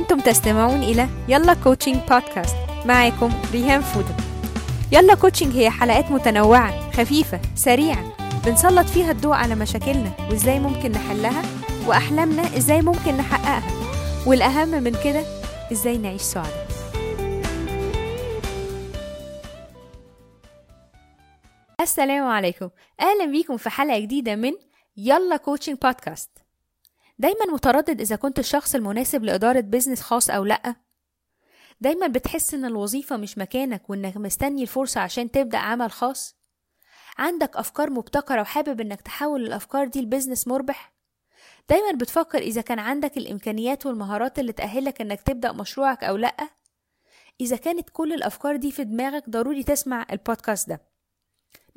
أنتم تستمعون إلى يلا كوتشنج بودكاست معاكم ريهام فودة يلا كوتشنج هي حلقات متنوعة خفيفة سريعة. بنسلط فيها الضوء على مشاكلنا وإزاي ممكن نحلها وأحلامنا إزاي ممكن نحققها. والأهم من كده إزاي نعيش سعداء. السلام عليكم. أهلا بيكم في حلقة جديدة من يلا كوتشنج بودكاست دايما متردد إذا كنت الشخص المناسب لإدارة business خاص أو لأ. دايما بتحس إن الوظيفة مش مكانك وإنك مستني الفرصة عشان تبدأ عمل خاص. عندك أفكار مبتكرة وحابب إنك تحول الأفكار دي ل business مربح. دايما بتفكر إذا كان عندك الإمكانيات والمهارات اللي تأهلك إنك تبدأ مشروعك أو لأ. إذا كانت كل الأفكار دي في دماغك ضروري تسمع البودكاست ده.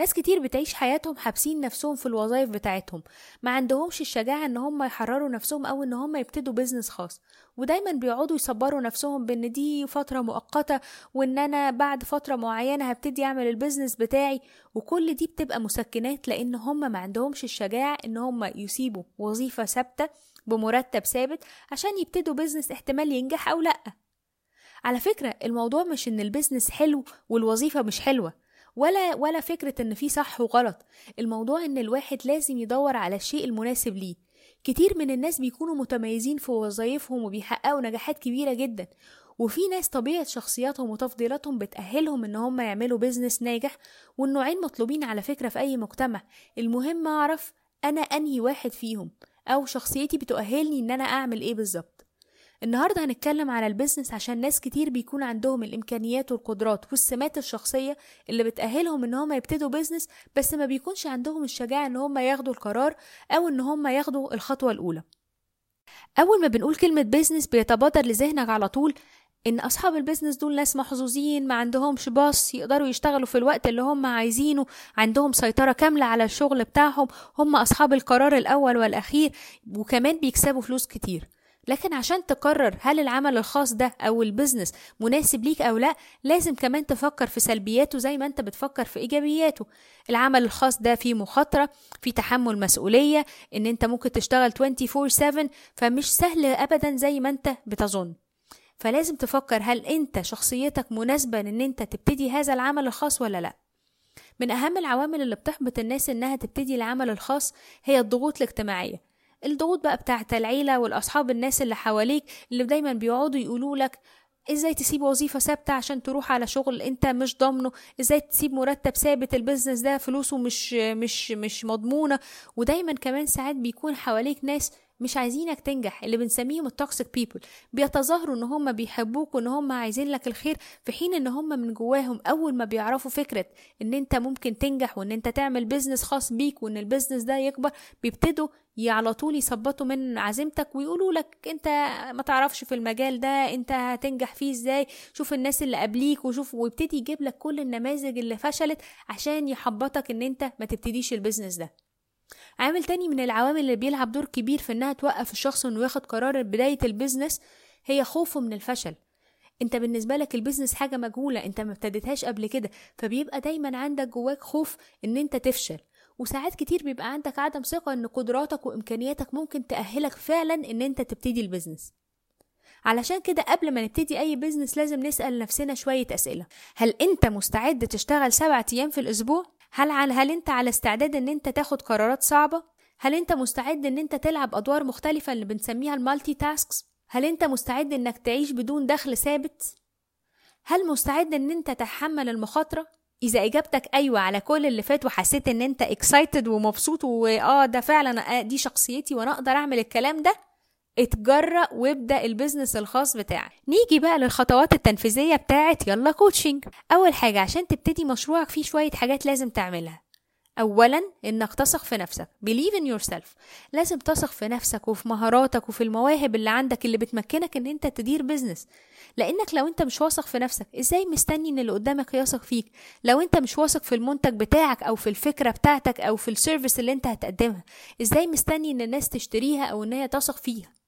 ناس كتير بتعيش حياتهم حابسين نفسهم في الوظائف بتاعتهم. ما عندهمش الشجاعة إن هم يحرروا نفسهم أو إن هم يبتدوا business خاص. ودايما بيقعدوا يصبروا نفسهم بإن دي فترة مؤقتة وإن أنا بعد فترة معينة هبتدي أعمل ال business بتاعي. وكل دي بتبقى مسكنات لأن هم ما عندهمش الشجاعة إن هم يسيبوا وظيفة ثابتة بمرتب ثابت عشان يبتدوا business احتمال ينجح أو لأ. على فكرة الموضوع مش إن ال business حلو والوظيفة مش حلوة. ولا ولا فكرة إن في صح وغلط. الموضوع إن الواحد لازم يدور على الشيء المناسب ليه. كتير من الناس بيكونوا متميزين في وظائفهم وبيحققوا نجاحات كبيرة جدا. وفي ناس طبيعة شخصياتهم وتفضيلاتهم بتأهلهم إن هم يعملوا business ناجح والنوعين مطلوبين على فكرة في أي مجتمع. المهم أعرف أنا أنهي واحد فيهم أو شخصيتي بتؤهلني إن أنا أعمل إيه بالظبط. النهاردة هنتكلم على ال business عشان ناس كتير بيكون عندهم الإمكانيات والقدرات والسمات الشخصية اللي بتأهلهم إن هم يبتدوا business بس ما بيكونش عندهم الشجاعة إن هم ياخدوا القرار أو إن هم ياخدوا الخطوة الأولى. أول ما بنقول كلمة business بيتبادر لذهنك على طول إن أصحاب ال business دول ناس محظوظين ما عندهمش boss يقدروا يشتغلوا في الوقت اللي هم عايزينه عندهم سيطرة كاملة على الشغل بتاعهم هم أصحاب القرار الأول والأخير وكمان بيكسبوا فلوس كتير. لكن عشان تقرر هل العمل الخاص ده أو ال business مناسب ليك أو لأ لازم كمان تفكر في سلبياته زي ما أنت بتفكر في إيجابياته. العمل الخاص ده فيه مخاطرة فيه تحمل مسؤولية إن أنت ممكن تشتغل 24/7 فمش سهل ابدا زي ما أنت بتظن. فلازم تفكر هل أنت شخصيتك مناسبة إن أنت تبتدي هذا العمل الخاص ولا لأ. من أهم العوامل اللي بتحبط الناس إنها تبتدي العمل الخاص هي الضغوط الاجتماعية. الضغوط بقى بتاعت العيلة والأصحاب الناس اللي حواليك اللي دايما بيقعدوا يقولوا لك إزاي تسيب وظيفة ثابتة عشان تروح على شغل أنت مش ضامنه؟ إزاي تسيب مرتب ثابت؟ ال business ده فلوسه مش مش مش مضمونة. ودايما كمان ساعات بيكون حواليك ناس مش عايزينك تنجح. اللي بنسميهم ال toxic people بيتظاهروا إن هم بيحبوك وإن هم عايزين لك الخير في حين إن هم من جواهم أول ما بيعرفوا فكرة إن أنت ممكن تنجح وإن أنت تعمل business خاص بيك وإن ال business ده يكبر بيبتدوا على طول يثبطوا من عزيمتك ويقولوا لك أنت ما تعرفش في المجال ده أنت هتنجح فيه إزاي؟ شوف الناس اللي قبليك وشوف ويبتدي يجيب لك كل النماذج اللي فشلت عشان يحبطك إن أنت ما تبتديش ال business ده. عامل تاني من العوامل اللي بيلعب دور كبير في إنها توقف الشخص إنه ياخد قرار بداية ال business هي خوفه من الفشل. أنت بالنسبة لك ال business حاجة مجهولة أنت ما ابتديتهاش قبل كده فبيبقى دايما عندك جواك خوف إن أنت تفشل. وساعات كتير بيبقى عندك عدم ثقة إن قدراتك وإمكانياتك ممكن تأهلك فعلا إن أنت تبتدي ال business علشان كده قبل ما نبتدي أي business لازم نسأل نفسنا شوية أسئلة. هل أنت مستعد تشتغل سبعة أيام في الأسبوع؟ هل على هل انت على استعداد ان انت تاخد قرارات صعبة؟ هل انت مستعد ان انت تلعب أدوار مختلفة اللي بنسميها ال multitasks؟ هل انت مستعد انك تعيش بدون دخل ثابت؟ هل مستعد ان انت تتحمل المخاطرة؟ إذا إجابتك أيوه على كل اللي فات وحسيت إن أنت excited ومبسوط واه ده فعلا دي شخصيتي وأنا أقدر أعمل الكلام ده اتجرأ وابدأ ال business الخاص بتاعك. نيجي بقى للخطوات التنفيذية بتاعت يلا coaching أول حاجة عشان تبتدي مشروعك فيه شوية حاجات لازم تعملها. أولا إنك تثق في نفسك. Believe in yourself. لازم تثق في نفسك وفي مهاراتك وفي المواهب اللي عندك اللي بتمكنك إن أنت تدير business لأنك لو أنت مش واثق في نفسك إزاي مستني إن اللي قدامك يثق فيك؟ لو أنت مش واثق في المنتج بتاعك أو في الفكرة بتاعتك أو في ال service اللي أنت هتقدمها إزاي مستني إن الناس تشتريها أو إن هي تثق فيها؟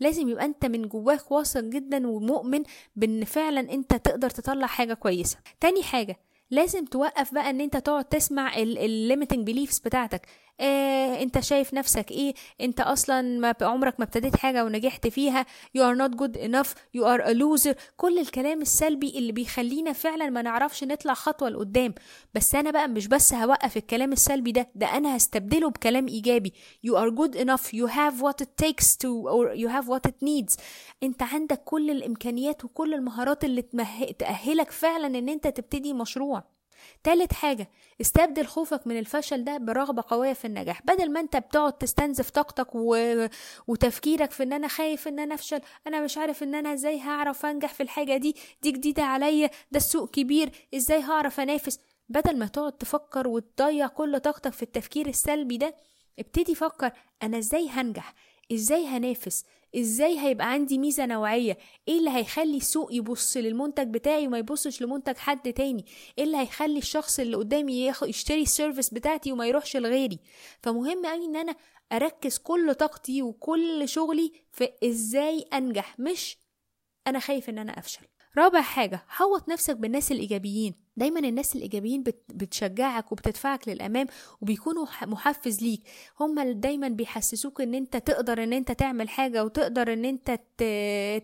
لازم يبقى انت من جواك واثق جدا ومؤمن بإن فعلا انت تقدر تطلع حاجة كويسة. تاني حاجة لازم توقف بقى إن انت تقعد تسمع ال limiting beliefs بتاعتك. آه انت شايف نفسك إيه؟ انت أصلا ما عمرك ما ابتديت حاجة ونجحت فيها. You are not good enough. You are a loser. كل الكلام السلبي اللي بيخلينا فعلا ما نعرفش نطلع خطوة لقدام. بس أنا بقى مش بس هوقف الكلام السلبي ده ده أنا هستبدله بكلام إيجابي. You are good enough. You have what it takes to or you have what it needs. انت عندك كل الإمكانيات وكل المهارات اللي تأهلك فعلا إن انت تبتدي مشروع. تالت حاجة استبدل خوفك من الفشل ده برغبة قوية في النجاح. بدل ما انت بتقعد تستنزف طاقتك و... وتفكيرك في ان أنا خايف ان أنا افشل أنا مش عارف ان أنا إزاي هعرف انجح في الحاجة دي دي جديدة عليا ده السوق كبير إزاي هعرف انافس؟ بدل ما تقعد تفكر وتضيع كل طاقتك في التفكير السلبي ده ابتدي فكر أنا إزاي هنجح؟ إزاي هنافس؟ إزاي هيبقى عندي ميزة نوعية؟ إيه اللي هيخلي السوق يبص للمنتج بتاعي وما يبصش لمنتج حد تاني؟ إيه اللي هيخلي الشخص اللي قدامي يشتري ال service بتاعتي وما يروحش لغيري؟ فمهم قوي إن أنا أركز كل طاقتي وكل شغلي في إزاي أنجح مش أنا خايف إن أنا أفشل. رابع حاجة حوط نفسك بالناس الإيجابيين. دايما الناس الإيجابيين بتشجعك وبتدفعك للأمام وبيكونوا محفز ليك. هما دايما بيحسسوك إن أنت تقدر إن أنت تعمل حاجة وتقدر إن أنت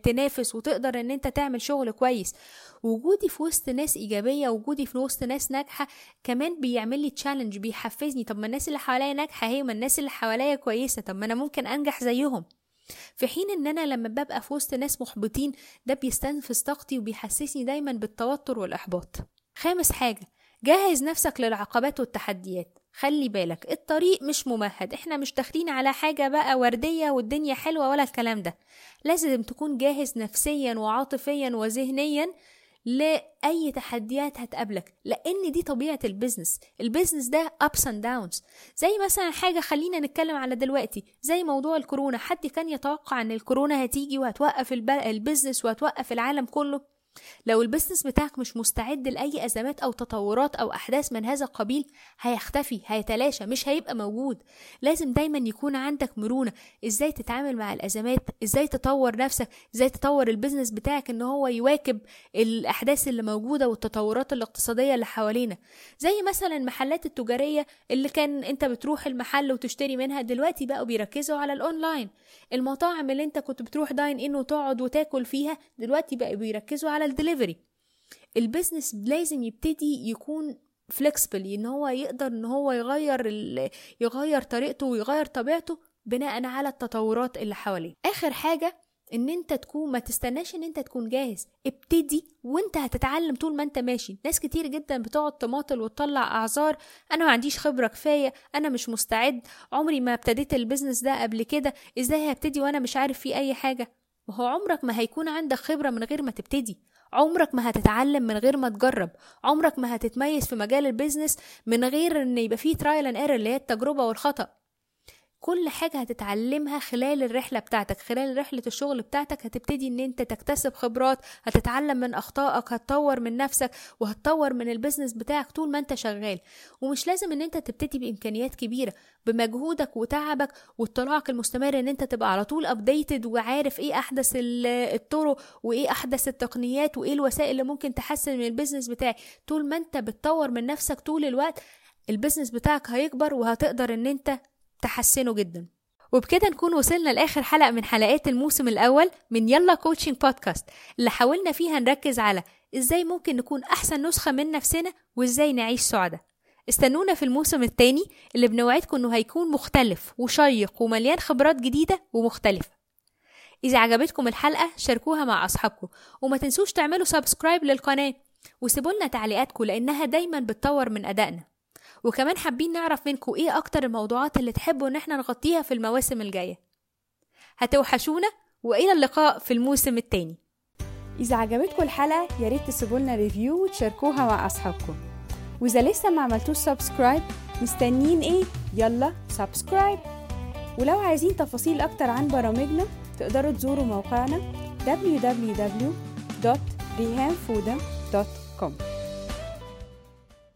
تنافس وتقدر إن أنت تعمل شغل كويس. وجودي في وسط ناس إيجابية وجودي في وسط ناس ناجحة كمان بيعمل لي تشالنج بيحفزني. طب ما الناس اللي حواليا ناجحة هي ما الناس اللي حواليا كويسة طب ما أنا ممكن أنجح زيهم. في حين إن أنا لما ببقى في وسط ناس محبطين ده بيستنفذ طاقتي وبيحسسني دايما بالتوتر والإحباط. خامس حاجة جهز نفسك للعقبات والتحديات. خلي بالك الطريق مش ممهد. إحنا مش داخلين على حاجة بقى وردية والدنيا حلوة ولا الكلام ده. لازم تكون جاهز نفسيا وعاطفيا وذهنيا لأي تحديات هتقابلك لأن دي طبيعة ال business ال business ده ups and downs. زي مثلا حاجة خلينا نتكلم على دلوقتي زي موضوع الكورونا. حد كان يتوقع إن الكورونا هتيجي وهتوقف ال business وهتوقف العالم كله؟ لو ال business بتاعك مش مستعد لأي أزمات أو تطورات أو أحداث من هذا القبيل هيختفي هيتلاشى مش هيبقى موجود. لازم دايما يكون عندك مرونة. إزاي تتعامل مع الأزمات؟ إزاي تطور نفسك؟ إزاي تطور ال business بتاعك إن هو يواكب الأحداث اللي موجودة والتطورات الاقتصادية اللي حوالينا؟ زي مثلا المحلات التجارية اللي كان أنت بتروح المحل وتشتري منها دلوقتي بقوا بيركزوا على الأونلاين. المطاعم اللي أنت كنت بتروح dine in وتقعد وتاكل فيها دلوقتي بقوا بيركزوا على الدليفري. ال business لازم يبتدي يكون flexible إن هو يقدر إن هو يغير يغير طريقته ويغير طبيعته بناء على التطورات اللي حواليه. آخر حاجة إن أنت تكون ما تستناش إن أنت تكون جاهز. ابتدي وأنت هتتعلم طول ما أنت ماشي. ناس كتير جدا بتقعد تماطل وتطلع أعذار. أنا ما عنديش خبرة كفاية. أنا مش مستعد. عمري ما ابتديت ال business ده قبل كده. إزاي هبتدي وأنا مش عارف فيه أي حاجة؟ وهو عمرك ما هيكون عندك خبرة من غير ما تبتدي. عمرك ما هتتعلم من غير ما تجرب. عمرك ما هتتميز في مجال ال business من غير إن يبقى فيه trial and error اللي هي التجربة والخطأ. كل حاجة هتتعلمها خلال الرحلة بتاعتك خلال رحلة الشغل بتاعتك هتبتدي إن أنت تكتسب خبرات هتتعلم من أخطائك هتطور من نفسك وهتطور من ال business بتاعك طول ما أنت شغال. ومش لازم إن أنت تبتدي بإمكانيات كبيرة بمجهودك وتعبك واطلاعك المستمر إن أنت تبقى على طول updated وعارف إيه أحدث الطرق وإيه أحدث التقنيات وإيه الوسائل اللي ممكن تحسن من ال business بتاعي طول ما أنت بتطور من نفسك طول الوقت ال business بتاعك هيكبر وهتقدر إن أنت تحسنه جدا. وبكده نكون وصلنا لآخر حلقة من حلقات الموسم الأول من يلا coaching podcast اللي حاولنا فيها نركز على إزاي ممكن نكون أحسن نسخة من نفسنا وإزاي نعيش سعدا استنونا في الموسم الثاني اللي بنوعدكم إنه هيكون مختلف وشيق ومليان خبرات جديدة ومختلفة. إذا عجبتكم الحلقة شاركوها مع أصحابكم وما تنسوش تعملوا subscribe للقناة وسيبولنا تعليقاتكم لأنها دايما بتطور من أدائنا. وكمان حابين نعرف منكم إيه أكتر الموضوعات اللي تحبوا إن إحنا نغطيها في المواسم الجاية. هتوحشونا وإلى اللقاء في الموسم التاني. إذا عجبتكم الحلقة ياريت تسيبولنا review وتشاركوها مع أصحابكم. وإذا لسه ما عملتوش subscribe مستنيين إيه؟ يلا subscribe ولو عايزين تفاصيل أكتر عن برامجنا تقدروا تزوروا موقعنا www.rihanfoodam.com